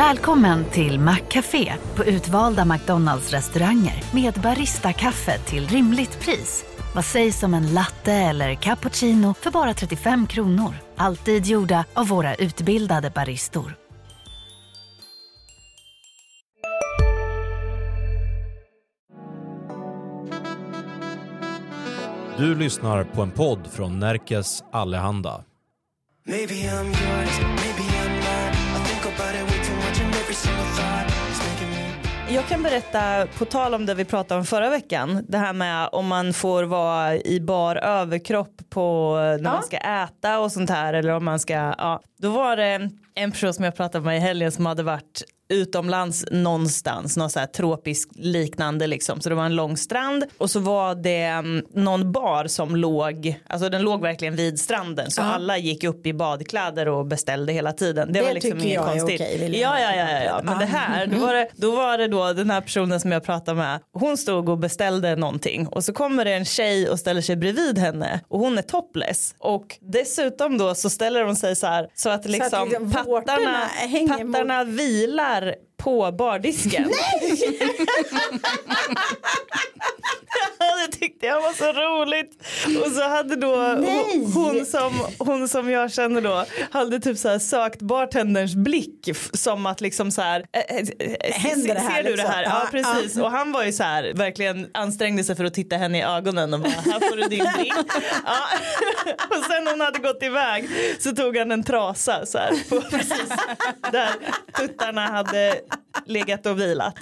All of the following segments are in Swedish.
Välkommen till Maccafé på utvalda McDonalds restauranger med Baristakaffe till rimligt pris. Vad sägs om en latte eller cappuccino för bara 35 kronor? Alltid gjorda av våra utbildade baristor. Du lyssnar på en podd från Närkes Allehanda. Maybe I'm yours, maybe Jag kan berätta, på tal om det vi pratade om förra veckan, det här med om man får vara i bar överkropp på när man ska äta och sånt här eller om man ska, ja. Då var det en person som jag pratade med i helgen som hade varit utomlands någonstans, någon så här tropisk liknande liksom. Så det var en lång strand och så var det mm, någon bar som låg, alltså den låg verkligen vid stranden. Så alla gick upp i badkläder och beställde hela tiden. Det, Det var liksom tycker jag är konstigt. okej, vill jag ja, ja, ja, ja, ja, men det här, då var det, då var det då den här personen som jag pratade med, hon stod och beställde någonting. Och så kommer det en tjej och ställer sig bredvid henne och hon är topless. Och dessutom då så ställer hon sig så här så att liksom, liksom pattarna, vårtorna hänger mot- pattarna vilar på bardisken. Nej! det var så roligt. Och så hade då Nej! hon som, hon som jag känner då hade typ så här sökt bartenderns blick som att liksom så här eh, eh, Händer det här ser du det liksom? här? Ja, precis och han var ju så här verkligen ansträngde sig för att titta henne i ögonen och bara här får du din blick. Ja. Och sen hon hade gått iväg så tog han en trasa så här på precis där tuttarna hade legat och vilat.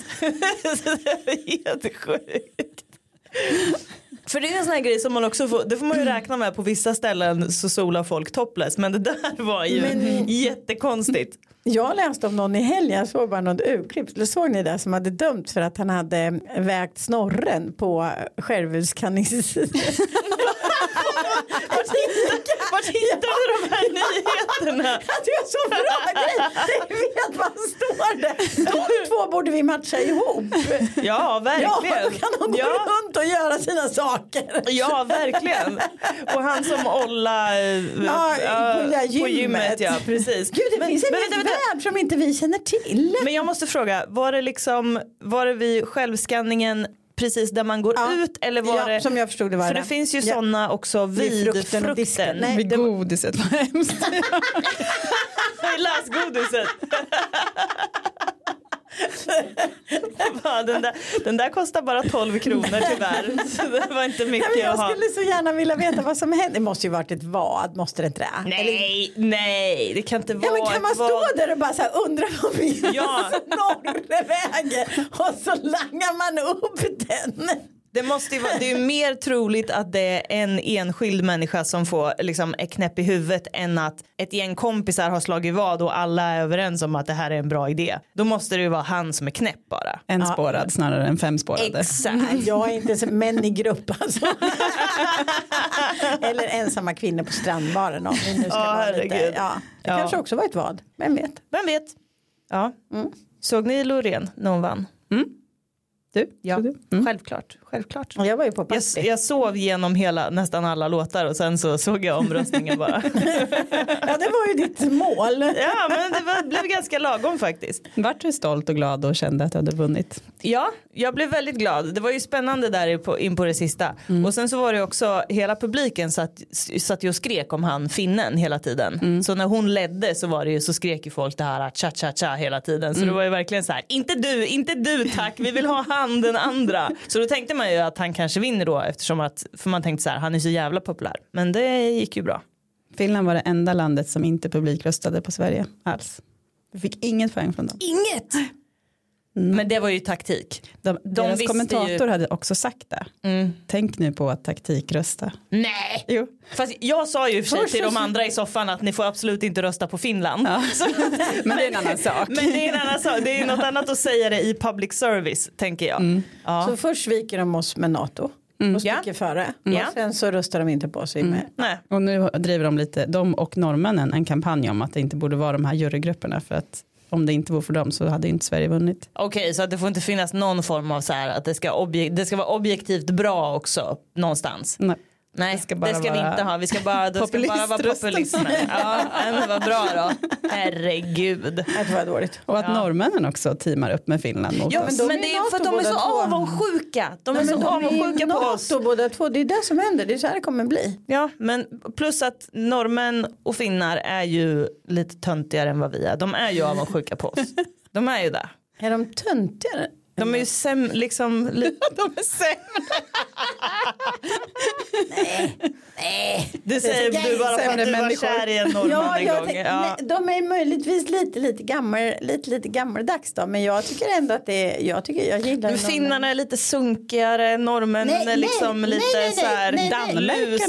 Så det var helt sjukt. För det är en sån här grej som man också får, det får man ju räkna med på vissa ställen så solar folk topless men det där var ju Men- jättekonstigt. Jag läste om någon i helgen, jag såg bara något urklipp. Såg ni det som hade dömts för att han hade vägt snorren på Skärvudskanis. Vart hittade du de här nyheterna? Det är så bra grej. Det vet man står det. Två borde vi matcha ihop. Ja Ja, verkligen. då kan de gå Ja, runt och göra sina saker. ja verkligen. Och han som Olla eh, Ja, på där på gymmet. gymmet. Ja precis. Gud, det Men- finns en men hel vänta, vänta. värld som inte vi känner till. Men jag måste fråga, var det liksom, var det vid självskanningen precis där man går Ja. ut eller var Ja, det? som jag förstod det var För det. det finns ju Ja. sådana också vid, Vid frukten och disken. Nej, Vid godiset var hemskt. Läsgodiset. Bara, den, där, den där kostar bara 12 kronor tyvärr. Så det var inte Nej, mycket men jag skulle så gärna vilja veta vad som hände. Det måste ju varit ett vad, måste det inte det? Eller- Nej, nej, det kan inte Ja, vara men kan man stå vad. där och bara så här undra vad min Ja. snorre väger och så langar man upp den. Det måste ju vara, det är ju mer troligt att det är en enskild människa som får liksom ett knäpp i huvudet än att ett gäng kompisar har slagit vad och alla är överens om att det här är en bra idé. Då måste det ju vara han som är knäpp bara. En spårad snarare än femspårade. Exakt. Jag är inte så män i grupp alltså. Eller ensamma kvinnor på strandbaren om nu ska Ja, vara lite. Ja, det Ja. kanske också var ett vad, vem vet. Vem vet? Ja. Såg ni Loreen när hon vann? Du? Ja? Mm. självklart. självklart. Jag var ju på Jag, party. jag sov genom hela, nästan alla låtar och sen så såg jag omröstningen bara. Ja det var ju ditt mål. ja men det var, blev ganska lagom faktiskt. Vart du stolt och glad och kände att du hade vunnit? Ja, jag blev väldigt glad. Det var ju spännande där på, in på det sista. Och sen så var det också, hela publiken satt, satt ju och skrek om han finnen hela tiden. Så när hon ledde så var det ju så skrek ju folk det här cha cha cha hela tiden. Så det var ju verkligen så här, inte du, inte du tack, vi vill ha han den andra. Så då tänkte man ju att han kanske vinner då eftersom att, för man tänkte så här, han är så jävla populär. Men det gick ju bra. Finland var det enda landet som inte publikröstade på Sverige alls. Du fick inget poäng från dem. Inget! Men det var ju taktik. De, deras visste kommentator ju- hade också sagt det. Tänk nu på att taktikrösta. Nej! Jo. Fast jag sa ju för sig Först till de andra i soffan att ni får absolut inte rösta på Finland. Så, Men det är en annan sak. men det är en annan sak. Det är något annat att säga det i public service tänker jag. Ja. Så först sviker de oss med NATO och sticker Ja. före. Ja. Och sen så röstar de inte på sig med. Nej. Och nu driver de lite, de och norrmännen, en kampanj om att det inte borde vara de här jurygrupperna för att om det inte vore för dem så hade inte Sverige vunnit. Okej så att det får inte finnas någon form av så här att det ska, obje- det ska vara objektivt bra också någonstans. Nej. Nej, Det ska bara det ska vi inte ha. Vi ska bara, det ska bara vara populismen. Ja, men vad bra då. Herregud. Det var dåligt. Och att norrmännen också teamar upp med Finland mot Ja, oss. men, de är det är för att de är så avundsjuka. De är Nej, så men de är avundsjuka på oss. Båda två. Det är det som händer. Det är så här det kommer bli. Ja, men plus att norrmän och finnar är ju lite töntigare än vad vi är. De är ju avundsjuka på oss. De är ju det. Är de töntigare? De är ju säm, liksom lite... de är sämre. Det säger du bara för att sämre du var människor. kär i en norrman Ja, en jag gång. tänk, Ja. nej, de är möjligtvis lite, lite, gammal, lite, lite gammaldags då. Men jag tycker ändå att det är, jag tycker jag gillar Men finnarna är lite sunkigare, norrmännen Nej, är liksom nej, lite nej, nej, så här nej, nej. dammlus,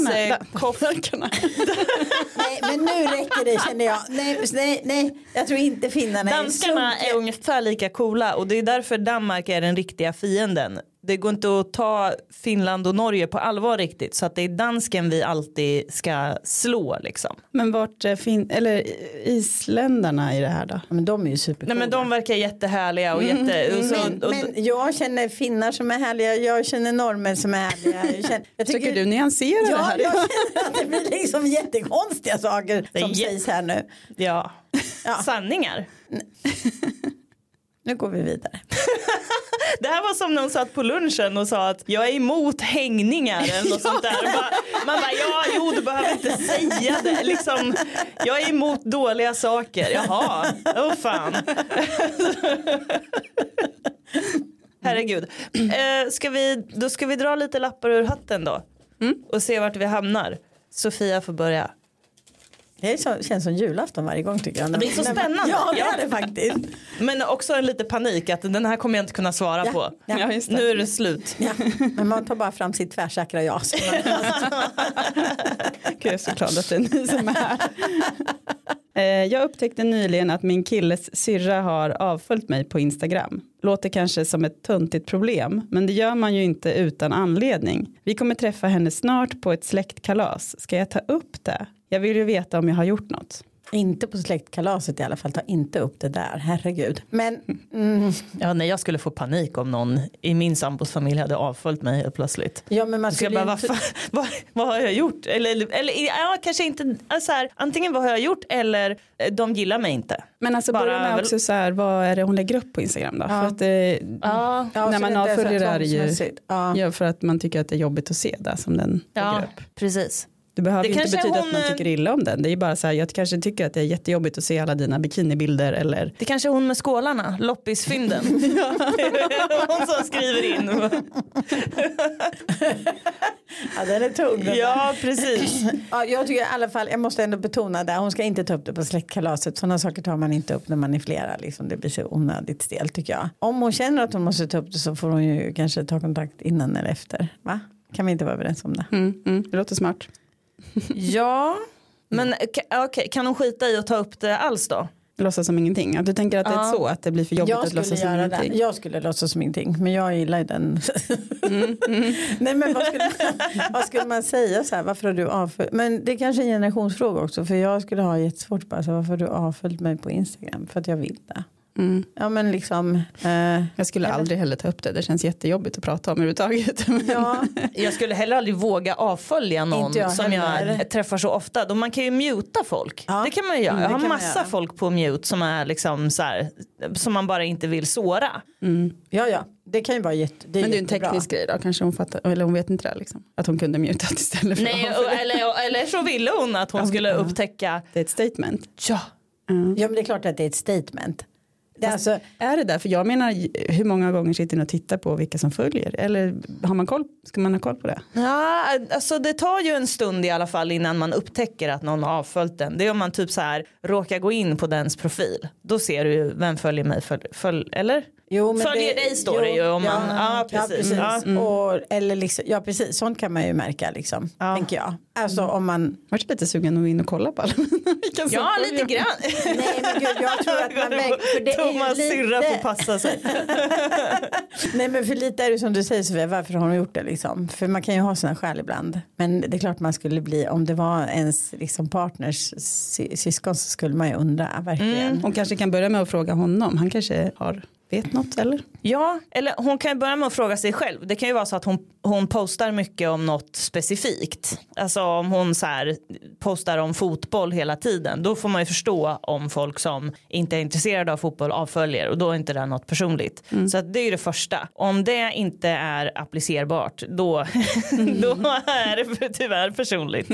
Men nu räcker det känner jag. Nej, nej, nej. jag tror inte finnarna Danskarna är är ungefär lika coola och det är därför Danmark är den riktiga fienden. Det går inte att ta Finland och Norge på allvar riktigt så att det är dansken vi alltid ska slå liksom. Men vart är fin- eller isländarna i det här då? Men de är ju supercoola. Nej men de verkar jättehärliga och jätte... och så, Men, och, men jag känner finnar som är härliga, jag känner norrmän som är härliga. Jag känner, jag Tycker du nyanserar det Ja, här? jag känner att det blir liksom jättekonstiga saker som sägs här nu. ja. Ja. Sanningar. Nu går vi vidare. Det här var som någon satt på lunchen och sa att jag är emot hängningar eller något sånt där. Bara- Man bara ja, jo du behöver inte säga det. Liksom, jag är emot dåliga saker. Jaha, åh fan. Herregud. Eh, ska vi, då ska vi dra lite lappar ur hatten då. Och se vart vi hamnar. Sofia får börja. Det är så, känns som julafton varje gång tycker jag. Det blir så spännande. Ja, det är det faktiskt. Men också en lite panik att den här kommer jag inte kunna svara Ja, på. ja. Nu är det slut. Ja. Men man tar bara fram sitt tvärsäkra ja. Så man- Gud, jag är så glad att det är ni som är här. Eh, Jag upptäckte nyligen att min killes syrra har avföljt mig på Instagram. Låter kanske som ett tuntigt problem, men det gör man ju inte utan anledning. Vi kommer träffa henne snart på ett släktkalas. Ska jag ta upp det? Jag vill ju veta om jag har gjort något. Inte på släktkalaset i alla fall, ta inte upp det där, herregud. Men mm, Ja, nej, jag skulle få panik om någon i min sambos familj hade avföljt mig helt plötsligt. ja men man Så jag skulle bara, inte... vad, vad, vad har jag gjort? Eller, eller, ja, kanske inte, alltså här, antingen vad har jag gjort eller eh, de gillar mig inte. Men alltså Bara börja med också så här, vad är det hon lägger upp på Instagram då? För att, eh, Ja, Ja, när så man det så avföljer det är det ju. Ja. ja, för att man tycker att det är jobbigt att se det som den ja lägger upp. precis. Det behöver Det inte kanske betyda hon, att man eh, tycker illa om den. Det är bara så här, jag kanske tycker att det är jättejobbigt att se alla dina bikinibilder eller Det kanske är hon med skålarna, loppisfynden. hon som skriver in. ja, den är tung. den ja, precis. Ja, jag tycker i alla fall, jag måste ändå betona det, hon ska inte ta upp det på släktkalaset. Sådana saker tar man inte upp när man är flera. Liksom. Det blir så onödigt stelt tycker jag. Om hon känner att hon måste ta upp det så får hon ju kanske ta kontakt innan eller efter. Va? Kan vi inte vara överens om det? mm, mm, det låter smart. Ja, men ka- okej, kan hon skita i att ta upp det alls då? Låtsas som ingenting. Att du tänker att det är Ja. så att det blir för jobbigt Jag att låtsas som göra det. ingenting. Jag skulle låtsas som ingenting. Men jag gillar ju den. Nej men vad skulle, vad skulle man säga så här? Varför har du avföljt? Men det är kanske är en generationsfråga också. För jag skulle ha jättesvårt bara så här, varför har du avföljt mig på Instagram? För att jag vill det. Mm. Ja men liksom. Eh, Jag skulle aldrig heller ta upp det. Det känns jättejobbigt att prata om överhuvudtaget. Ja. Jag skulle heller aldrig våga avfölja någon jag som heller. jag träffar så ofta. Då man kan ju muta folk. Ja. Det kan man ju göra. Mm, Jag har massa göra. folk på mute som är liksom så här, som man bara inte vill såra. ja ja. Det kan ju vara jätte, det Men det är en teknisk grej då. Kanske hon fattar. Eller hon vet inte det. Liksom. Att hon kunde mutat istället för Nej, och, eller, eller så ville hon att hon skulle upptäcka. Det är ett statement. Ja, Ja men det är klart att det är ett statement. Det alltså, Är det där? För jag menar hur många gånger sitter ni och tittar på vilka som följer? Eller har man koll? Ska man ha koll på det? Ja, alltså det tar ju en stund i alla fall innan man upptäcker att någon har avföljt den. Det är om man typ så här råkar gå in på dens profil. Då ser du ju vem följer mig, följ, följ, eller? Jo, men Följer dig står det ju om man- ja, precis. Ja, Ja. Och, eller liksom, ja precis, sånt kan man ju märka liksom, Ja. tänker jag. Alltså om man, Jag lite sugen att gå in och kolla på alla. Ja, lite grann. nej men gud jag tror att man för det Thomas är ju syrra får lite, passa sig. nej men för lite är det som du säger Sofia, varför har hon gjort det liksom? För man kan ju ha sina skäl ibland. Men det är klart man skulle bli, om det var ens liksom partners sy- syskon så skulle man ju undra verkligen. Hon kanske kan börja med att fråga honom. Han kanske har vet något eller? Ja, eller hon kan ju börja med att fråga sig själv. Det kan ju vara så att hon, hon postar mycket om något specifikt. Alltså om hon så här postar om fotboll hela tiden. Då får man ju förstå om folk som inte är intresserade av fotboll avföljer och då är inte det något personligt. Så att det är ju det första. Om det inte är applicerbart då, då är det tyvärr personligt.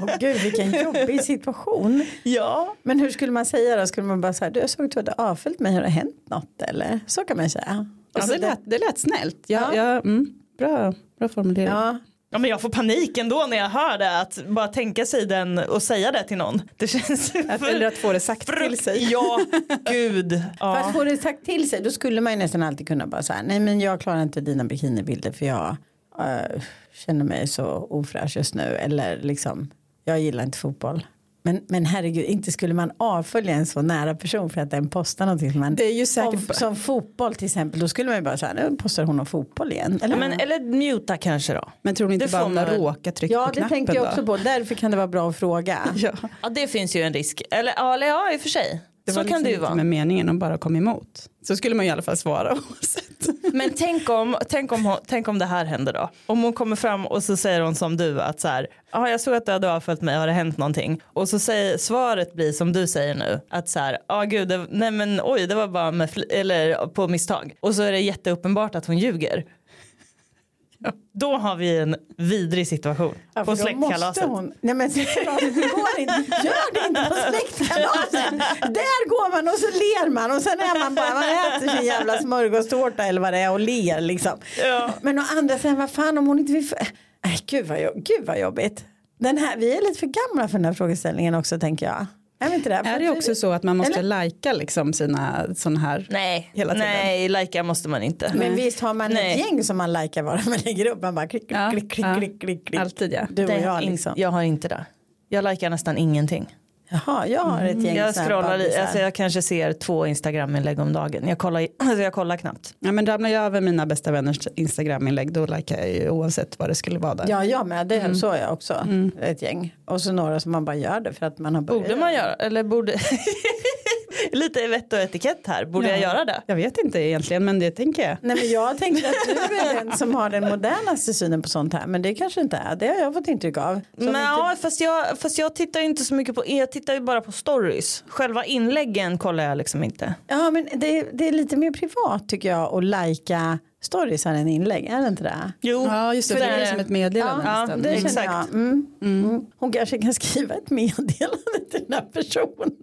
Åh gud vilken jobbig situation. ja. Men hur skulle man säga då? Skulle man bara säga du jag såg att du hade avföljt mig, har det hänt något eller? Så kan man säga. Och Ja, så det, lät, det lät snällt. Ja, Ja. ja. mm, bra, bra formulering. Ja, Ja men jag får panik ändå när jag hör det att bara tänka sig den och säga det till någon. Det känns Att, eller att få det sagt till sig. Ja, gud. För Ja. att få det sagt till sig då skulle man ju nästan alltid kunna bara säga nej men jag klarar inte dina bikinibilder för jag eh, känner mig så ofräsch just nu eller liksom jag gillar inte fotboll. Men, men herregud, inte skulle man avfölja en så nära person för att den postar någonting som man Det är ju säkert om, som fotboll till exempel, då skulle man ju bara säga nu postar hon om fotboll igen. Eller? Men, eller muta kanske då. Men tror ni inte Det bara man råkat trycka ja på det knappen tänkte jag då? också på, därför kan det vara bra att fråga. Ja, Ja det finns ju en risk. Eller ja, eller ja i och för sig. Det så var kan liksom ju inte vara. med meningen att bara komma emot. Så skulle man i alla fall svara oavsett. Men tänk om, tänk, om, hon- tänk om det här händer då. Om hon kommer fram och så säger hon som du att så här, ja jag såg att du hade avföljt mig, har det hänt någonting? Och så säger svaret blir som du säger nu, att så här, ja gud, det, nej men oj det var bara med, eller på misstag. Och så är det jätteuppenbart att hon ljuger. Då har vi en vidrig situation Ja, på släktkalaset. Hon, nej men släktkalaset, går inte. Gör det inte på släktkalaset. Där går man och så ler man och sen är man bara, man äter sin jävla smörgåstårta eller vad det är och ler liksom. Ja. Men å andra sidan, vad fan om hon inte vill, nej gud vad, gud vad jobbigt. Den här, vi är lite för gamla för den här frågeställningen också tänker jag. Är inte det? Är det också så att man måste lajka liksom sina sådana här? Nej, Hela tiden. nej, lajka måste man inte. Men visst har man Nej. ett gäng som man likar bara man lägger upp. Man bara klick, klick, Ja, klick, klick, ja. klick, klick, klick. Alltid ja. Du och jag liksom. Jag har inte det. Jag likar nästan ingenting. Jaha, jag har ett gäng Jag scrollar lite, alltså jag kanske ser två Instagram-inlägg om dagen. Jag kollar, alltså jag kollar knappt. ja. Men ramlar jag över mina bästa vänners Instagram-inlägg då likar jag ju oavsett vad det skulle vara där. Ja, jag med. Det Mm. så är jag också. Ett gäng. Och så några som man bara gör det för att man har börjat. Borde man göra, eller borde, lite vett och etikett här, borde jag göra det? Jag vet inte egentligen men det tänker jag. Nej men jag tänkte att du är den som har den modernaste synen på sånt här. Men det kanske inte är. Det har jag fått intryck av. Som Men, inte- ja, fast, jag, fast jag tittar ju inte så mycket på, jag tittar ju bara på stories. Själva inläggen kollar jag liksom inte. ja men det, det är lite mer privat tycker jag att lajka storiesar än inlägg. Är det inte det? Jo, Ja just det, för för det är som ett meddelande Ja, nästan. det exakt. känner jag. Mm. Mm. Hon kanske kan skriva ett meddelande till den här personen.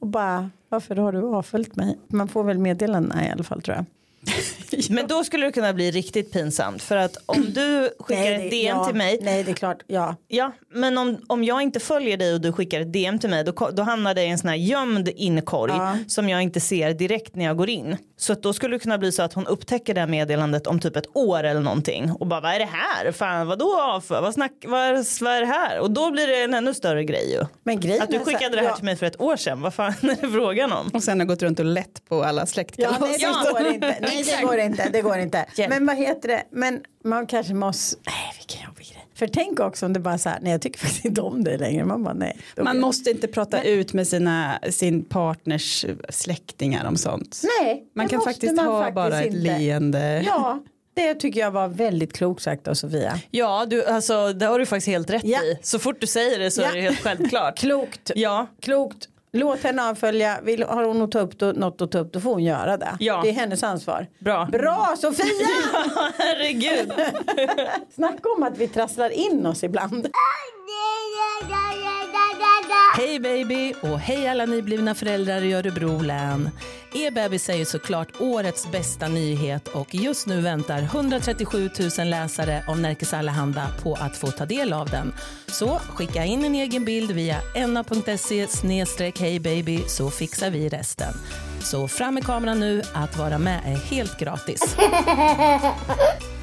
Och bara, varför har du avföljt mig? Man får väl meddelanden i alla fall tror jag. Men då skulle det kunna bli riktigt pinsamt för att om du skickar Nej, ett det- DM ja, till mig Nej det är klart, ja. Ja, men om, om jag inte följer dig och du skickar ett DM till mig då, då hamnar det i en sån här gömd inkorg Ja. som jag inte ser direkt när jag går in. Så att då skulle det kunna bli så att hon upptäcker det här meddelandet om typ ett år eller någonting och bara vad är det här? Fan vadå? Vad, snack, vad, vad är det här? Och då blir det en ännu större grej ju. Men grejen Att du så här- skickade det här ja. till mig för ett år sedan, vad fan är det frågan om? Och sen har gått runt och lett på alla Ja, släktkalas. nej, det Ja. går inte. Nej, det går inte. Det går inte. Men vad heter det? Men man kanske måste. Nej, vilken jobbig grej. För tänk också om det bara så här. Nej, jag tycker faktiskt inte om dig längre. Man bara nej. Man måste inte prata ut med sina, sin partners släktingar om sånt. Nej, Man kan faktiskt man ha faktiskt bara ett inte. leende. Ja, det tycker jag var väldigt klokt sagt av Sofia. Ja, du, alltså, det har du faktiskt helt rätt Ja. i. Så fort du säger det så Ja. är det helt självklart. Klokt. Ja, Klokt. Låt henne avfölja. Vill, har hon att ta upp då, något att ta upp då får hon göra det. Ja. Det är hennes ansvar. bra. Bra Sofia! Herregud. Snacka om att vi trasslar in oss ibland. Hej baby och hej alla nyblivna föräldrar i Örebro län. Er bebis är ju såklart årets bästa nyhet och just nu väntar 137 000 läsare av Närkes Allehanda på att få ta del av den. Så skicka in en egen bild via enna.se hejbaby så fixar vi resten. Så fram med kameran nu, att vara med är helt gratis.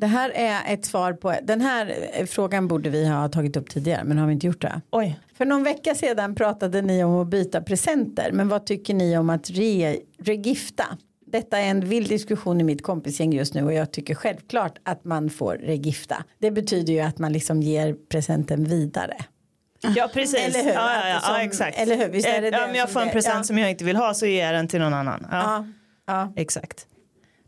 Det här är ett svar på, den här eh, frågan borde vi ha tagit upp tidigare men har vi inte gjort det. Oj. För någon vecka sedan pratade ni om att byta presenter men vad tycker ni om att re, regifta? Detta är en vild diskussion i mitt kompisgäng just nu och jag tycker självklart att man får regifta. Det betyder ju att man liksom ger presenten vidare. Ja precis. Eller hur? Ja, ja, ja, som- ja exakt. eller hur? Visst är det Eh, ja, men jag får en present som jag inte vill ha så ger jag den till någon annan. Ja. Exakt.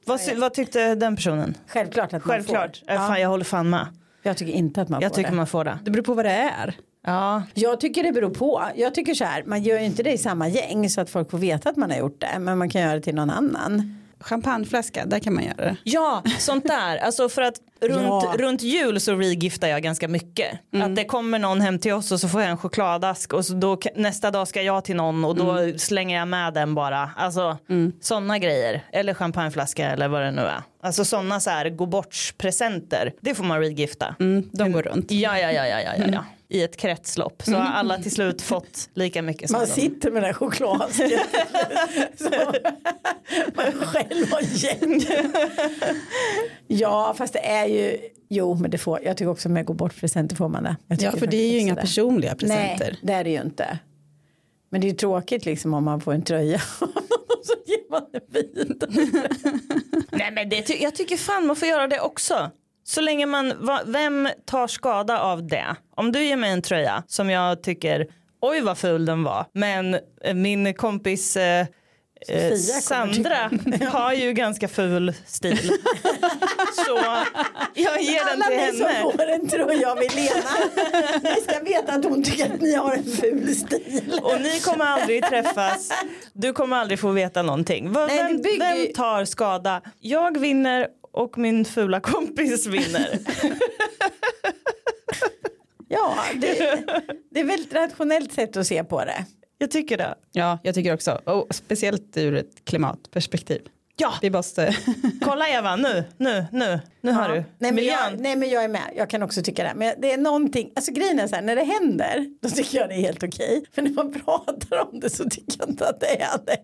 Vad, vad tyckte den personen? Självklart att man Självklart. får. Ja. Fan, jag håller fan med. Jag tycker inte att man Jag får tycker det. man får det. Det beror på vad det är. Ja. Jag tycker det beror på. Jag tycker så här, man gör ju inte det i samma gäng så att folk får veta att man har gjort det. Men man kan göra det till någon annan. Champagneflaska, där kan man göra det. Ja, sånt där. Alltså för att runt, Ja. runt jul så regiftar jag ganska mycket. Att det kommer någon hem till oss och så får jag en chokladask och så då, nästa dag ska jag till någon och då slänger jag med den bara. Alltså sådana grejer. Eller champagneflaska eller vad det nu är. Alltså sådana så här gå bort presenter. Det får man regifta. Mm, de går runt. Ja, ja, ja, ja, ja, ja, ja. I ett kretslopp. Så har alla till slut fått lika mycket som Man de. sitter med den här chokladasken. Så man själv har gäng. Ja fast det är ju. Jo men det får. Jag tycker också med gå bort presenter får man det. Ja, för det är ju inga det. personliga presenter. Nej det är det ju inte. Men det är ju tråkigt liksom om man får en tröja. och så ger man den vidare. Nej men det, ty- jag tycker fan man får göra det också. Så länge man, va, vem tar skada av det? Om du ger mig en tröja som jag tycker, oj vad ful den var, men eh, min kompis eh, eh, Sandra har ju ganska ful stil. Så jag ger den Alla till ni som henne. får en tröja av Elena. Ni ska veta att hon tycker att ni har en ful stil. Och ni kommer aldrig träffas, du kommer aldrig få veta någonting. Va- Nej, Vem, bygger vem tar skada? Jag vinner och min fula kompis vinner. Ja, det, det är väl ett rationellt sätt att se på det. Jag tycker det. Ja, jag tycker också. Och speciellt ur ett klimatperspektiv. Ja, Vi måste... kolla Eva nu, nu, nu, nu har du. Nej men, jag, nej men jag är med, jag kan också tycka det. Men det är någonting, alltså grejen är så här, när det händer då tycker jag det är helt okej. För när man pratar om det så tycker jag inte att det är det.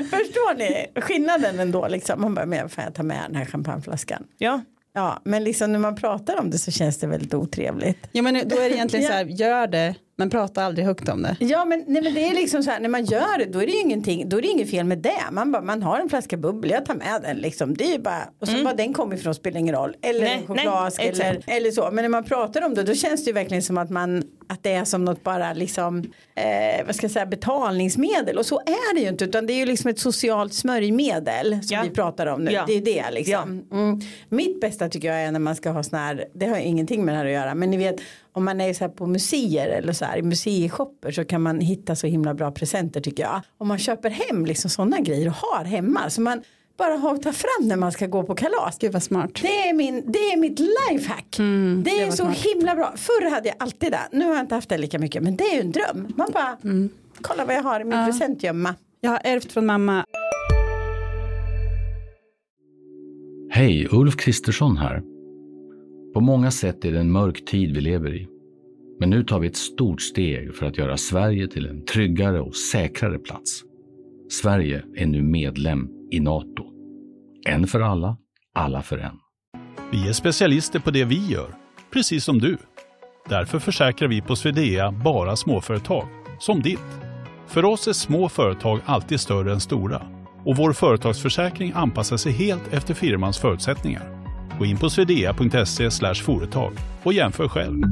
Förstår ni skillnaden ändå liksom? Man bara, men får jag ta med den här champagneflaskan? Ja. Ja, men liksom när man pratar om det så känns det väldigt otrevligt. Ja, men då är det egentligen Ja. så här, gör det, men prata aldrig högt om det. Ja men, nej, men det är liksom så här när man gör det då är det ju ingenting, då är det inget fel med det. Man, bara, man har en flaska bubbel, jag tar med den liksom. Det är bara, och så var den kommer ifrån spelar ingen roll. Eller Nej, en chokladask nej, eller, eller så. Men när man pratar om det då känns det ju verkligen som att man att det är som något bara liksom eh, vad ska jag säga betalningsmedel och så är det ju inte utan det är ju liksom ett socialt smörjmedel som Ja. vi pratar om nu. Ja. Det är det liksom. Mm. Mitt bästa tycker jag är när man ska ha sån här, det har ingenting med det här att göra men ni vet om man är så här på museer eller så här i museishopper så kan man hitta så himla bra presenter tycker jag. Om man köper hem liksom sådana grejer och har hemma så man bara har att ta fram när man ska gå på kalas. Gud vad smart. Det är, min, det är mitt lifehack. det Mm, det är var så smart. himla bra. Förr hade jag alltid det. Nu har jag inte haft det lika mycket. Men det är ju en dröm. Man bara, Mm. kolla vad jag har i min presentgömma. Jag har ärvt från mamma. Hej, Ulf Kristersson här. På många sätt är det en mörk tid vi lever i. Men nu tar vi ett stort steg för att göra Sverige till en tryggare och säkrare plats. Sverige är nu medlem i Nato. En för alla, alla för en. Vi är specialister på det vi gör, precis som du. Därför försäkrar vi på Swedea bara småföretag, som ditt. För oss är små företag alltid större än stora och vår företagsförsäkring anpassar sig helt efter firmans förutsättningar. Gå in på swedea.se företag och jämför själv.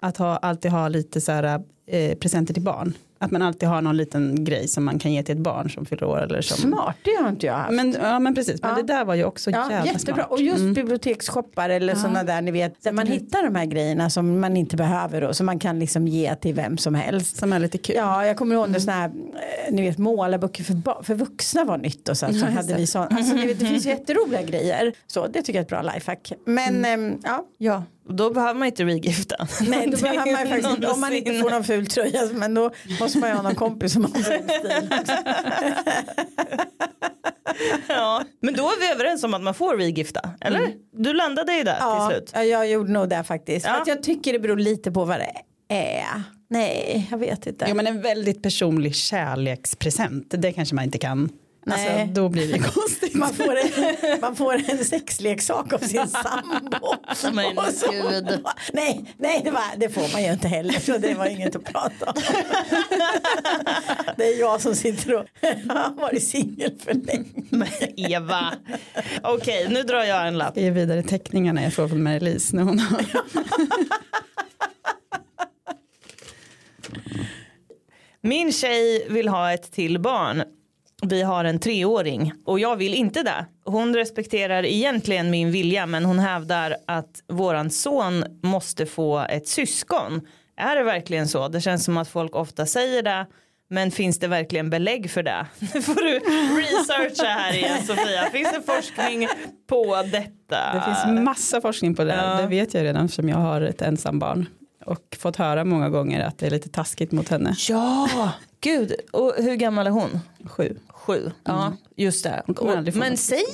Att ha, alltid ha lite så här, eh, presenter till barn. Att man alltid har någon liten grej som man kan ge till ett barn som fyller år. Eller som... Smart, det har inte jag haft. Men, ja men precis, men Ja. det där var ju också Ja, jävla jättebra. smart. Och just Mm. biblioteksshoppar eller sådana där ni vet. Där man hittar de här grejerna som man inte behöver och som man kan liksom ge till vem som helst. Som är lite kul. Ja, jag kommer ihåg när sådana här, eh, ni vet målarböcker för, för vuxna var nytt och så, så Ja, hade vi så, alltså, ni vet, det finns ju jätteroliga grejer. Så det tycker jag är ett bra lifehack. Men ehm, ja, Ja, då behöver man inte regifta. nej då behöver man faktiskt inte, om man inte får någon ful tröja, men då måste man ju ha någon kompis som har stil. Ja, men då är vi överens om att man får regifta, eller? Du landade i det Ja, till slut. ja, jag gjorde nog det faktiskt. Ja. För att jag tycker det beror lite på vad det är. Nej, jag vet inte. Jo men en väldigt personlig kärlekspresent, det kanske man inte kan Nej. Alltså, då blir det konstigt. Man får, en, man får en sexleksak av sin sambo. Men gud. Nej, nej det, var, det får man ju inte heller så det var inget att prata om. Det är jag som sitter och har varit singel för länge. Men Eva. Okej, nu drar jag en lapp. Jag ger vidare teckningarna jag får från Mary-Lis när hon har. Min tjej vill ha ett till barn. Vi har en treåring och jag vill inte det. Hon respekterar egentligen min vilja men hon hävdar att våran son måste få ett syskon. Är det verkligen så? Det känns som att folk ofta säger det. Men finns det verkligen belägg för det? Nu får du researcha här igen Sofia. Finns det forskning på detta? Det finns massa forskning på det. Ja. Det vet jag redan eftersom jag har ett ensambarn. Och fått höra många gånger att det är lite taskigt mot henne. Ja, gud. Och hur gammal är hon? Sju. Sju. Ja, just det. Och, men säg,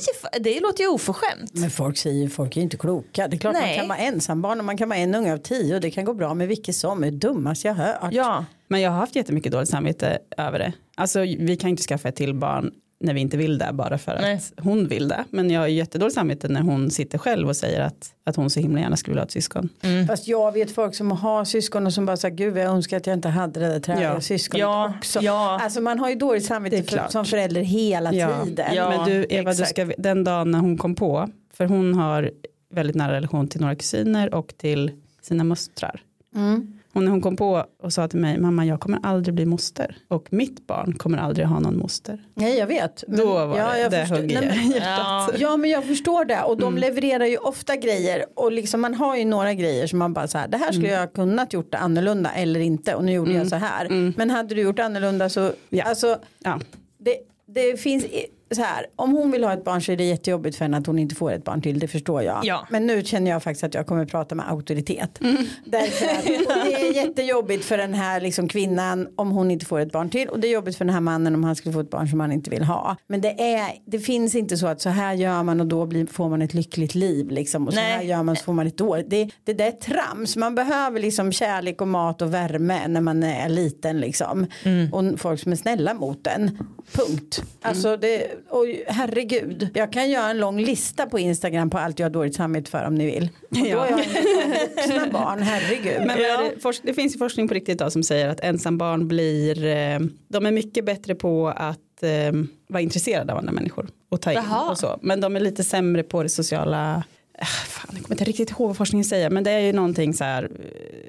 det låter ju oförskämt. Men folk säger folk är inte kloka. Det är klart man Nej. kan vara ensambarn och man kan vara en unge av tio och det kan gå bra med vilket som. Det är det dummaste jag hört. Ja, Men jag har haft jättemycket dåligt samvete över det. Alltså vi kan inte skaffa ett till barn när vi inte vill det bara för att Nej. hon vill det. Men jag har jättedåligt samvete när hon sitter själv och säger att, att hon så himla gärna skulle vilja ha ett syskon. Fast jag vet folk som har syskon och som bara säger gud jag önskar att jag inte hade det där träliga Ja. syskonet Ja, också. ja. Alltså man har ju dåligt samvete för, som förälder hela Ja. tiden. Ja. Men du Eva, du ska, den dagen när hon kom på, för hon har väldigt nära relation till några kusiner och till sina mostrar. Mm. Och när hon kom på och sa till mig, mamma jag kommer aldrig bli moster och mitt barn kommer aldrig ha någon moster. Nej jag vet. Men- Då var ja, det, jag det i hjärtat. Ja. Men jag förstår det och de Mm. levererar ju ofta grejer och liksom man har ju några grejer som man bara så här det här skulle Mm. jag kunnat gjort det annorlunda eller inte och nu gjorde jag så här. Men hade du gjort annorlunda så Ja. alltså Ja. det, det finns i- så här om hon vill ha ett barn så är det jättejobbigt för henne att hon inte får ett barn till det förstår jag. Ja. Men nu känner jag faktiskt att jag kommer prata med auktoritet. Därför att, det är jättejobbigt för den här liksom kvinnan om hon inte får ett barn till och det är jobbigt för den här mannen om han skulle få ett barn som han inte vill ha. Men det, är, det finns inte så att så här gör man och då blir, får man ett lyckligt liv liksom, och så Nej. här gör man så får man ett dåligt. Det, det där är trams, man behöver liksom kärlek och mat och värme när man är liten liksom. Och folk som är snälla mot en. Punkt. Alltså det, oj, herregud. Jag kan göra en lång lista på Instagram på allt jag har dåligt samvete för om ni vill. Och då Ja. vuxna barn, herregud. Men är det, det finns ju forskning på riktigt idag som säger att ensambarn blir, eh, de är mycket bättre på att eh, vara intresserade av andra människor och ta in Jaha. och så. Men de är lite sämre på det sociala, äh, fan, jag kommer inte riktigt ihåg vad forskningen säger, men det är ju någonting så här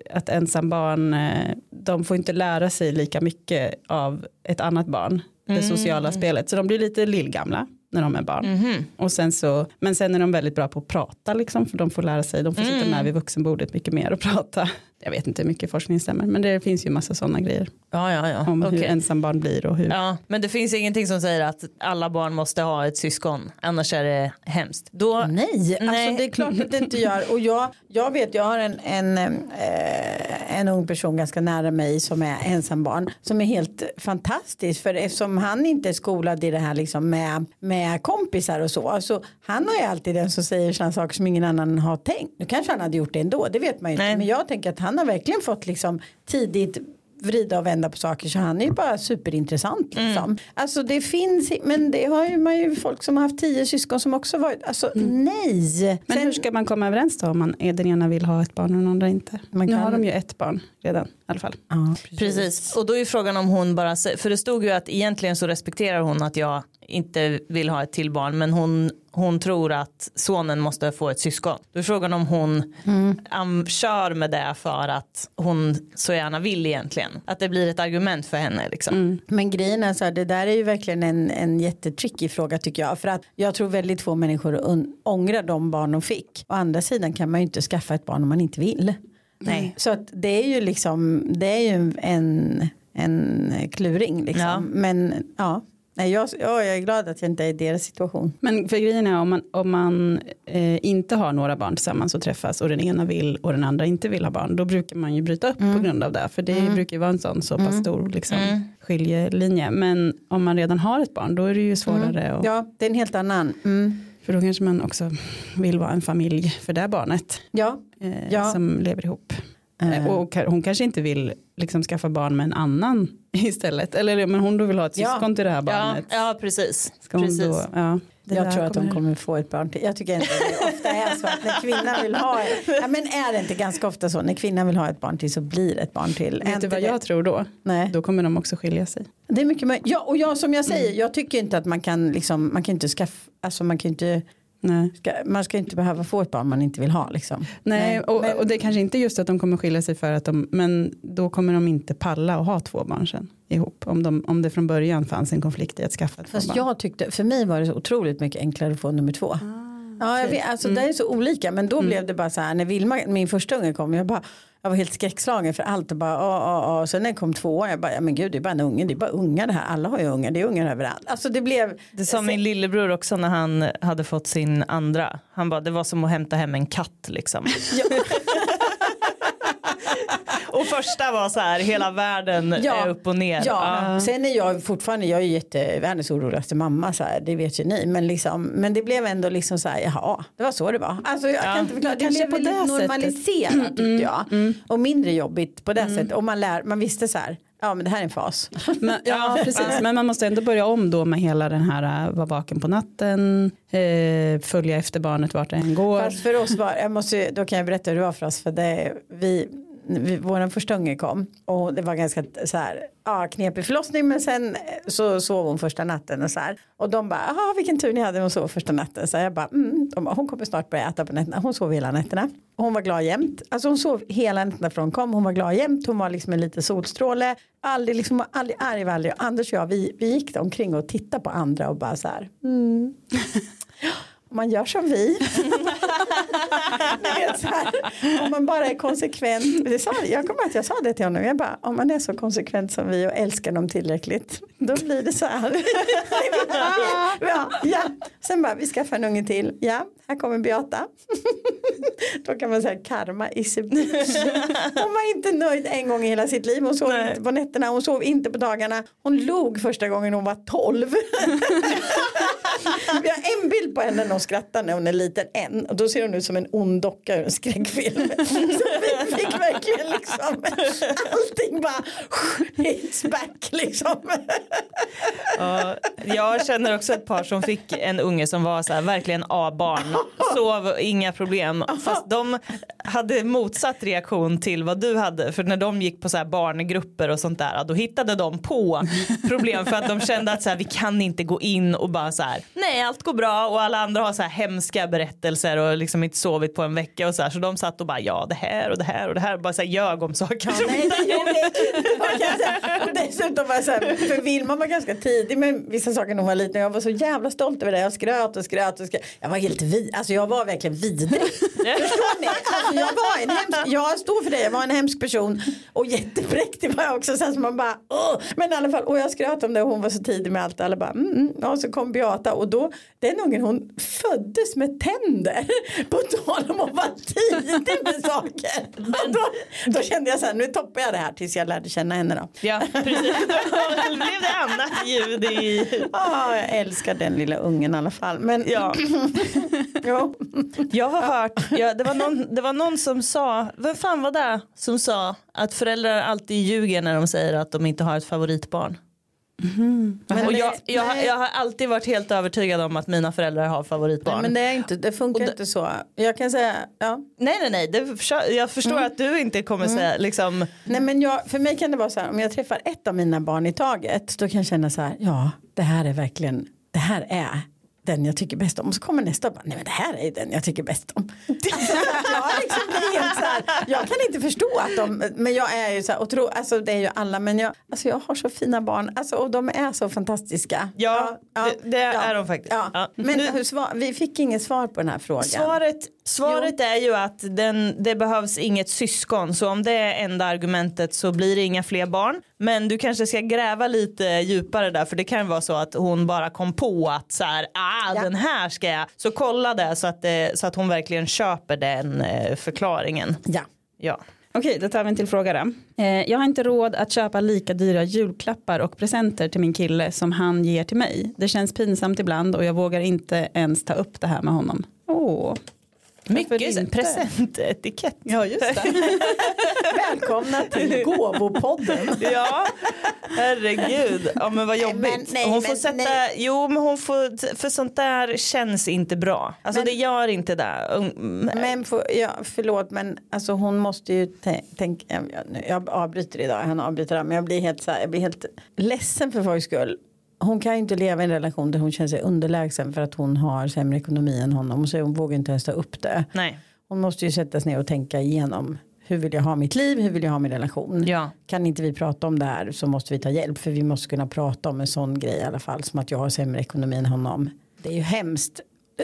eh, att ensambarn, eh, de får inte lära sig lika mycket av ett annat barn, det sociala spelet, så de blir lite lillgamla när de är barn. Och sen så, men sen är de väldigt bra på att prata liksom, för de får lära sig, de får sitta med vid vuxenbordet mycket mer och prata. Jag vet inte hur mycket forskning stämmer, men det finns ju massa sådana grejer ja, ja. ja. om hur Okej. ensambarn blir och hur. Ja, men det finns ingenting som säger att alla barn måste ha ett syskon, annars är det hemskt. Då, Nej, Nej. alltså det är klart att det inte gör. Och jag, jag vet, jag har en, en, eh, en ung person ganska nära mig som är ensambarn. Som är helt fantastisk. För eftersom han inte är skolad i det här liksom med, med kompisar och så. Så han är ju alltid den som säger sådana saker som ingen annan har tänkt. Nu kanske han hade gjort det ändå, det vet man ju Nej. inte. Men jag tänker att han har verkligen fått liksom tidigt vrida och vända på saker så han är ju bara superintressant liksom. Alltså det finns, men det har ju man ju folk som har haft tio syskon som också varit, alltså nej. Men Sen- hur ska man komma överens då om man är den ena vill ha ett barn och den andra inte? Man Nu kan- har de ju ett barn redan i alla fall. Ja, Precis, och då är frågan om hon bara, för det stod ju att egentligen så respekterar hon att jag inte vill ha ett till barn men hon, hon tror att sonen måste få ett syskon. Då är frågan om hon am, kör med det för att hon så gärna vill egentligen. Att det blir ett argument för henne liksom. Men grejen är så här, det där är ju verkligen en, en jättetricky fråga tycker jag. För att jag tror väldigt få människor ångrar de barn de fick. Å andra sidan kan man ju inte skaffa ett barn om man inte vill. Nej. Så att det är ju liksom, det är ju en, en kluring liksom. Ja. Men ja, Nej, jag, ja, jag är glad att jag inte är i deras situation. Men för grejen är om man, om man eh, inte har några barn tillsammans och träffas och den ena vill och den andra inte vill ha barn då brukar man ju bryta upp på grund av det för det brukar ju vara en sån så pass stor liksom, skiljelinje men om man redan har ett barn då är det ju svårare och, Ja, det är en helt annan. Mm. för då kanske man också vill vara en familj för det barnet Ja, eh, Ja. som lever ihop. Eh. Och ka- hon kanske inte vill liksom skaffa barn med en annan istället. Eller men hon då vill ha ett Ja. syskon till det här Ja, barnet. ja precis. Ska hon precis. då, ja. Det Jag tror att de kommer- få ett barn till. Jag tycker inte det ofta är så att när kvinnan vill ha ja, men är det inte ganska ofta så när kvinnan vill ha ett barn till så blir det ett barn till. Är Vet du vad det? jag tror då? Nej. Då kommer de också skilja sig. Det är mycket möjligt. Ja och jag som jag säger Mm. jag tycker inte att man kan liksom man kan inte skaffa alltså man kan inte Nej. ska, man ska inte behöva få ett barn man inte vill ha liksom. Nej, och, men- och det är kanske inte just att de kommer skilja sig för att de, men då kommer de inte palla att ha två barn sen ihop. Om, de, om det från början fanns en konflikt i att skaffa två Fast barn. jag tyckte, för mig var det så otroligt mycket enklare att få nummer två. Ah, ja, jag vet, alltså det är så olika men då blev det bara så här när Vilma, min första unge kom jag bara jag var helt skräckslagen för allt och bara åh, åh, åh. Så när det kom två jag bara ja men gud det är bara en unge, det är bara ungar det här, alla har ju ungar, det är ungar överallt. Alltså det blev Det sa min lillebror också när han hade fått sin andra. Han bara det var som att hämta hem en katt liksom. och första var så här hela världen är upp och ner. Ja, sen är jag fortfarande, jag är jätte, världens oroligaste mamma så här, det vet ju ni. Men, liksom, men det blev ändå liksom så här, jaha, det var så det var. Alltså jag kan inte förklara, det kanske blev på det sättet. normaliserat tyckte jag. Och mindre jobbigt på det sättet. Och man, lär, man visste så här, ja men det här är en fas. Men, ja, precis. Men man måste ändå börja om då med hela den här, äh, vara vaken på natten, eh, följa efter barnet vart det än går. Fast för oss var, jag måste, då kan jag berätta hur det var för oss. För det, vi, vår första unge kom och det var ganska så här, ja, knepig förlossning men sen eh, så sov hon första natten och så här. Och de bara, jaha vilken tur ni hade hon sov första natten. Så jag bara, mm. de bara, hon kommer snart börja äta på nätterna. Hon sov hela nätterna. Och hon var glad jämt. Alltså hon sov hela nätterna från hon kom. Hon var glad jämt. Hon var liksom en liten solstråle. Aldrig, liksom, aldrig arg, var aldrig. Anders och jag, vi, vi gick omkring och tittade på andra och bara så här. Mm. Man gör som vi. Vet, så här, om man bara är konsekvent. Det sa, jag kommer att jag sa det till honom. Jag bara, om man är så konsekvent som vi och älskar dem tillräckligt. Då blir det så här. ja, ja. Sen bara, vi skaffar en unge till. Ja, här kommer Beata. Då kan man säga karma is a bitch. Hon var inte nöjd en gång i hela sitt liv. Hon sov Nej. inte på nätterna, hon sov inte på dagarna. Hon log första gången hon var 12. Vi har en bild på henne när hon skrattar när hon är liten en. Och då ser hon ut som en ond docka ur en skräckfilm. Så vi fick verkligen liksom allting bara it's back liksom. Ja, jag känner också ett par som fick en unge som var så här, verkligen A-barn. Sov, inga problem. Fast de hade motsatt reaktion till vad du hade. För när de gick på så här barngrupper och sånt där. Då hittade de på problem. För att de kände att så här, vi kan inte gå in och bara så här. Nej allt går bra. Och alla andra har så här hemska berättelser. Och liksom inte sovit på en vecka och så här. Så de satt och bara ja det här och det här och det här. Bara så här, ljög om saker. som Nej, det gjorde inte. kan dessutom var jag så här, för Vilma var ganska tidig med vissa saker när hon var liten. Jag var så jävla stolt över det. Jag skröt och skröt och skröt. Jag var helt vid, alltså jag var verkligen vidrig. Förstår ni? Alltså jag var en hemsk, jag står för det, jag var en hemsk person. Och jättepräktig var jag också. Sen så man bara, Åh! Men i alla fall, och jag skröt om det och hon var så tidig med allt. Alla bara, mm, mm. Och så kom Beata och då, den ungen hon föddes med tänder. På tal om att vara tidig med saker. Och då, då kände jag så här, nu toppar jag det här tills jag lärde känna henne då. Ja precis. Då blev det annat ljud i. Ah, jag älskar den lilla ungen i alla fall. Men Ja. jo. Jag har hört, ja, det, var någon, det var någon som sa, vem fan var det som sa att föräldrar alltid ljuger när de säger att de inte har ett favoritbarn. Men och jag, jag, jag har alltid varit helt övertygad om att mina föräldrar har favoritbarn. Nej, men det, är inte, det funkar det- inte så. Jag kan säga, ja. nej nej nej, det, jag förstår att du inte kommer säga liksom, Nej, men jag, för mig kan det vara så här, om jag träffar ett av mina barn i taget, då kan jag känna så här, ja, det här är verkligen, det här är den jag tycker bäst om. Och så kommer nästa och bara, nej men det här är den jag tycker bäst om. Alltså, jag, liksom helt så här, jag kan inte förstå att de, men jag är ju så här, och tro, alltså det är ju alla, men jag, alltså jag har så fina barn, alltså, och de är så fantastiska. Ja, det- det är de faktiskt. Ja. Ja. Men Nu- svar, vi fick inget svar på den här frågan. Svaret, svaret är ju att den, det behövs inget syskon så om det är enda argumentet så blir det inga fler barn. Men du kanske ska gräva lite djupare där för det kan vara så att hon bara kom på att så här, ah, Ja. den här ska jag. Så kolla det så att, det, så att hon verkligen köper den eh, förklaringen. Ja. Ja. Okej, då tar vi en till fråga då. Eh, jag har inte råd att köpa lika dyra julklappar och presenter till min kille som han ger till mig. Det känns pinsamt ibland och jag vågar inte ens ta upp det här med honom. Åh. Mycket presentetikett. Ja just det. Välkomna till Gåvopodden. Ja, herregud. Ja men vad jobbigt. men nej, hon får men sätta, nej. jo men hon får, för sånt där känns inte bra. Alltså Men- det gör inte det. Mm, Men för, ja, förlåt men alltså hon måste ju tänka, jag, jag avbryter idag, han avbryter men jag blir helt så här, jag blir helt ledsen för folks skull. Hon kan ju inte leva i en relation där hon känner sig underlägsen för att hon har sämre ekonomi än honom och så hon vågar inte ens ta upp det. Nej. Hon måste ju sätta sig ner och tänka igenom hur vill jag ha mitt liv, hur vill jag ha min relation. Ja. Kan inte vi prata om det här så måste vi ta hjälp för vi måste kunna prata om en sån grej i alla fall som att jag har sämre ekonomi än honom. Det är ju hemskt.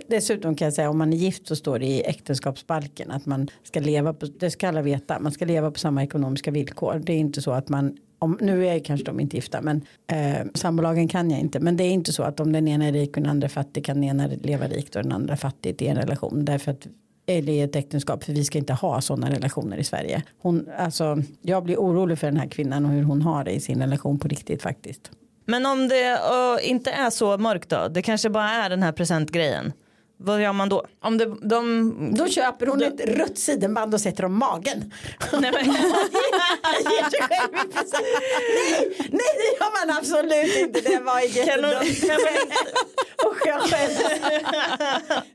Dessutom kan jag säga om man är gift så står det i äktenskapsbalken att man ska leva på, det ska alla veta, man ska leva på samma ekonomiska villkor. Det är inte så att man, om, nu är kanske de inte gifta men eh, sambolagen kan jag inte. Men det är inte så att om den ena är rik och den andra är fattig kan den ena leva rikt och den andra fattigt i en relation. Därför att är i ett äktenskap för vi ska inte ha sådana relationer i Sverige. Hon, alltså, jag blir orolig för den här kvinnan och hur hon har det i sin relation på riktigt faktiskt. Men om det uh, inte är så mörkt då? Det kanske bara är den här presentgrejen. Vad gör man då? Om det, de... Då köper hon ett rött sidenband och sätter om magen. Nej, men... Nej, nej det gör man absolut inte. Det var Kan jättedumt. kan.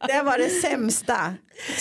Det var det sämsta.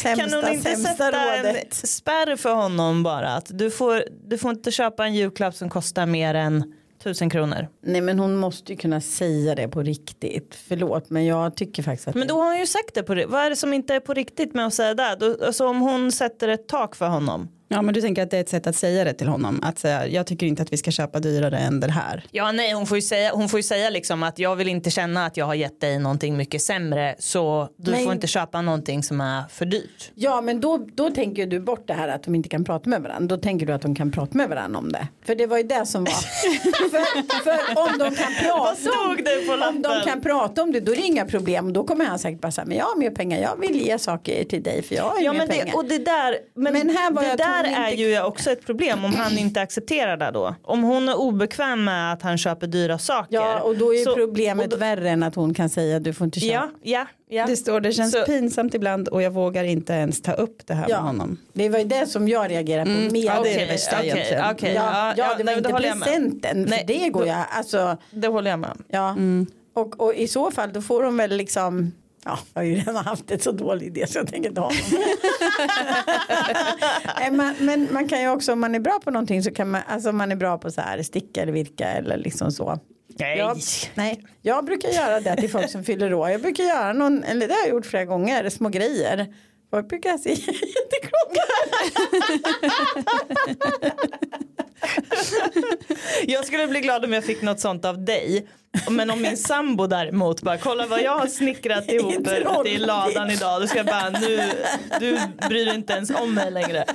kan Sämsta, hon inte sämsta sätta en rådet. spärr för honom bara? Att du, får, du får inte köpa en julklapp som kostar mer än tusen kronor. Nej men hon måste ju kunna säga det på riktigt. Förlåt men jag tycker faktiskt att Men då har hon ju sagt det på det. Vad är det som inte är på riktigt med att säga det? Alltså om hon sätter ett tak för honom. Ja men du tänker att det är ett sätt att säga det till honom. Att säga jag tycker inte att vi ska köpa dyrare än det här. Ja nej hon får ju säga, hon får ju säga liksom att jag vill inte känna att jag har gett dig någonting mycket sämre så du Men- får inte köpa någonting som är för dyrt. Ja men då, då tänker du bort det här att de inte kan prata med varandra. Då tänker du att de kan prata med varandra om det. För det var ju det som var. för, för om de kan prata om, om de kan prata om det då är det inga problem. Då kommer han säkert bara säga men jag har mer pengar. Jag vill ge saker till dig för jag har ju Ja mer men pengar. det, och det där, men Men här var det jag- där hon är inte- ju också ett problem om han inte accepterar det då. Om hon är obekväm med att han köper dyra saker. ja och då är så- problemet då- värre än att hon kan säga du får inte köpa. Ja, ja, ja. Det står det känns Så- pinsamt ibland och jag vågar inte ens ta upp det här Ja. med honom. Det var ju det som jag reagerade på. Mer ja, det är det värsta okej, egentligen. okej. Ja, ja, det var nej, inte presenten. Nej, för det går då- jag. Alltså, Det håller jag med om. Ja, och, och i så fall då får de väl liksom Ja, jag har ju redan haft ett så dålig idé så jag tänker inte ha någon. Nej, men, men man kan ju också om man är bra på någonting så kan man, alltså om man är bra på så här sticka eller virka eller liksom så. Nej. Jag, nej, jag brukar göra det till folk som fyller år. Jag brukar göra någon, eller det har jag gjort flera gånger, små grejer. Folk brukar se jätteklocka. Jag skulle bli glad om jag fick något sånt av dig. Men om min sambo däremot bara kolla vad jag har snickrat ihop i ladan idag. Då ska jag bara nu, du bryr dig inte ens om mig längre.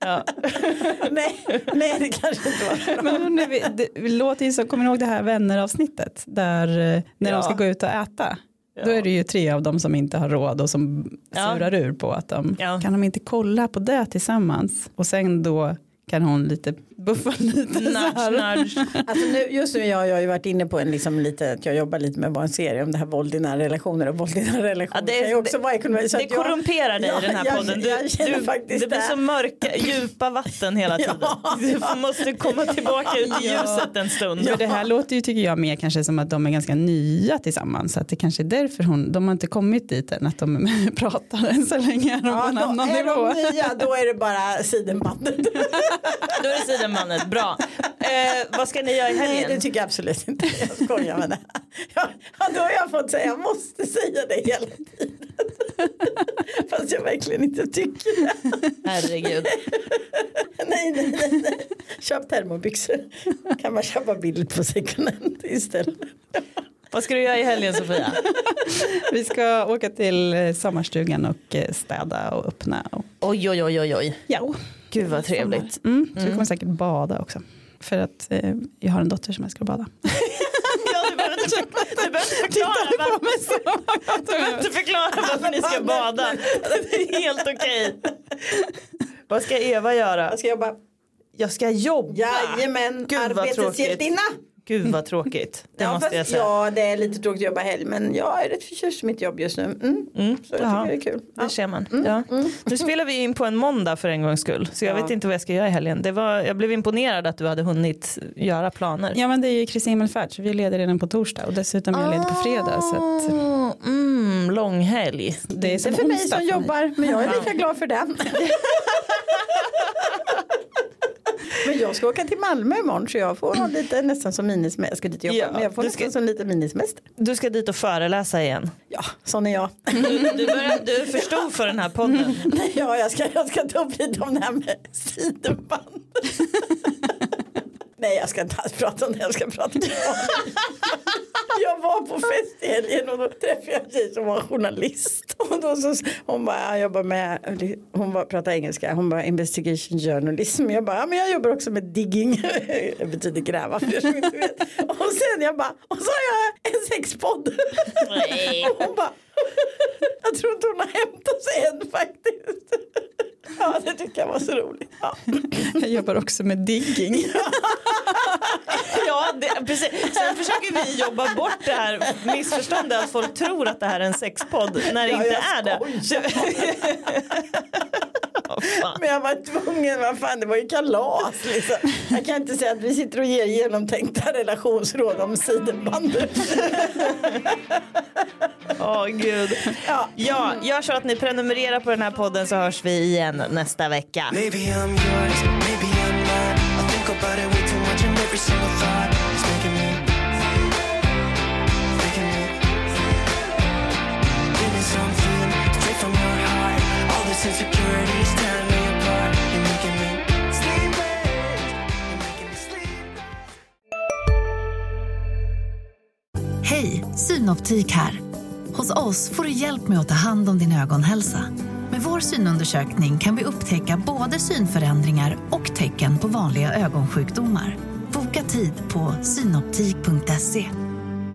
Ja. nej, nej, det kanske inte var. Men hörni, vi, det, vi låter ju som, kommer ni ihåg det här vänner avsnittet? Där eh, när Ja. de ska gå ut och äta. Då är det ju tre av dem som inte har råd och som Ja. surar ur på att de Ja. kan de inte kolla på det tillsammans. Och sen då kan hon lite buffa lite så Nudge, här. nudge. Alltså nu, just nu har jag ju varit inne på en liksom lite, att jag jobbar lite med en serie om det här våld i nära relationer och våld i nära relationer. Ja, det- ju också vara ekonomi. så Det att jag- korrumperar dig Ja, i den här jag- podden. Du, jag du, faktiskt det blir det. så mörka, djupa vatten hela tiden. Ja. Du måste komma tillbaka ut i ljuset en stund. För det här låter ju tycker jag mer kanske som att de är ganska nya tillsammans. Så att det kanske är därför hon, de har inte kommit dit än att de pratar än så länge. Är de på Ja, en då, annan är nivå. de nya då är det bara sidenbandet. Då är det sidenmannen, bra. Eh, vad ska ni göra i Nej helgen? det tycker jag absolut inte. Jag skojar med det. Ja, då har jag fått säga, jag måste säga det hela tiden. Fast jag verkligen inte tycker det. Herregud. Nej, nej, nej, nej. Köp termobyxor. Kan man köpa billigt på second hand istället. Vad ska du göra i helgen Sofia? Vi ska åka till sommarstugan och städa och öppna. Och, Oj oj oj oj oj. ja. Gud vad trevligt. Mm, så vi kommer säkert bada också. För att eh, jag har en dotter som älskar att bada. Ja, du behöver inte, förklara, varför, du behöver inte förklara varför ni ska bada. Det är helt okej. Vad ska Eva göra? Jag ska jobba. Jag ska jobba. Jajamän, arbetets hjältinna. Gud vad tråkigt. Det ja, måste jag säga. ja, det är lite tråkigt att jobba helg men jag är rätt förtjust i mitt jobb just nu. Mm. Så jag Jaha. tycker det är kul. Det ser man. Ja. Nu spelar vi in på en måndag för en gångs skull. Så jag vet inte vad jag ska göra i helgen. Det var, jag blev imponerad att du hade hunnit göra planer. Ja men det är ju Kristi himmelfärd så vi leder redan på torsdag och dessutom är jag ledig på fredag. Så att Ah, Mm, långhelg. det är Det är för mig som för jobbar men jag är lika glad för den. Men jag ska åka till Malmö imorgon så jag får lite nästan som minisemester. Jag ska dit och jobba Ja, men jag får du nästan ska- som lite minisemester. Du ska dit och föreläsa igen. Ja, sån är jag. Du, började, du förstod för den här podden. Ja, jag ska, jag ska ta upp lite om det här med sidenband. Nej, jag ska inte alls prata om det. Jag ska prata om Jag var på fest i helgen och då träffade jag en tjej som var journalist. Och då så, hon bara, jag jobbar med, hon bara, pratar engelska, hon bara investigation journalism. Jag bara, ja, men jag jobbar också med digging. Det betyder gräva för er som inte vet. Och sen jag bara, och så har jag en sexpodd. Och hon bara, jag tror inte hon har hämtat sig än faktiskt. Ja, det tycker jag var så roligt. Ja. jag jobbar också med digging. Ja, det, precis. Sen försöker vi jobba bort det här missförståndet att folk tror att det här är en sexpodd när det Ja, inte jag är det. Men jag var tvungen, vad fan det var ju kalas liksom. Jag kan inte säga att vi sitter och ger genomtänkta relationsråd om sidenband. Åh gud. Ja. Ja, gör så att ni prenumererar på den här podden så hörs vi igen nästa vecka. Maybe I'm yours, maybe I'm not. I think about it way too much and every single thought is making me, making me. Give me something straight from your heart. All this insecurity is tearing me apart. You're making me sleepless. You're making me sleepless. Hej, Synoptik här. Hos oss får du hjälp med att ta hand om din ögonhälsa. Med vår synundersökning kan vi upptäcka både synförändringar och tecken på vanliga ögonsjukdomar. Boka tid på synoptik.se.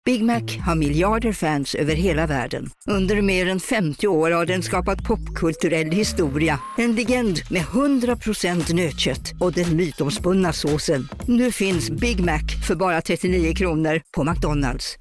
Big Mac har miljarder fans över hela världen. Under mer än 50 år har den skapat popkulturell historia. En legend med 100% nötkött och den mytomspunna såsen. Nu finns Big Mac för bara 39 kronor på McDonalds.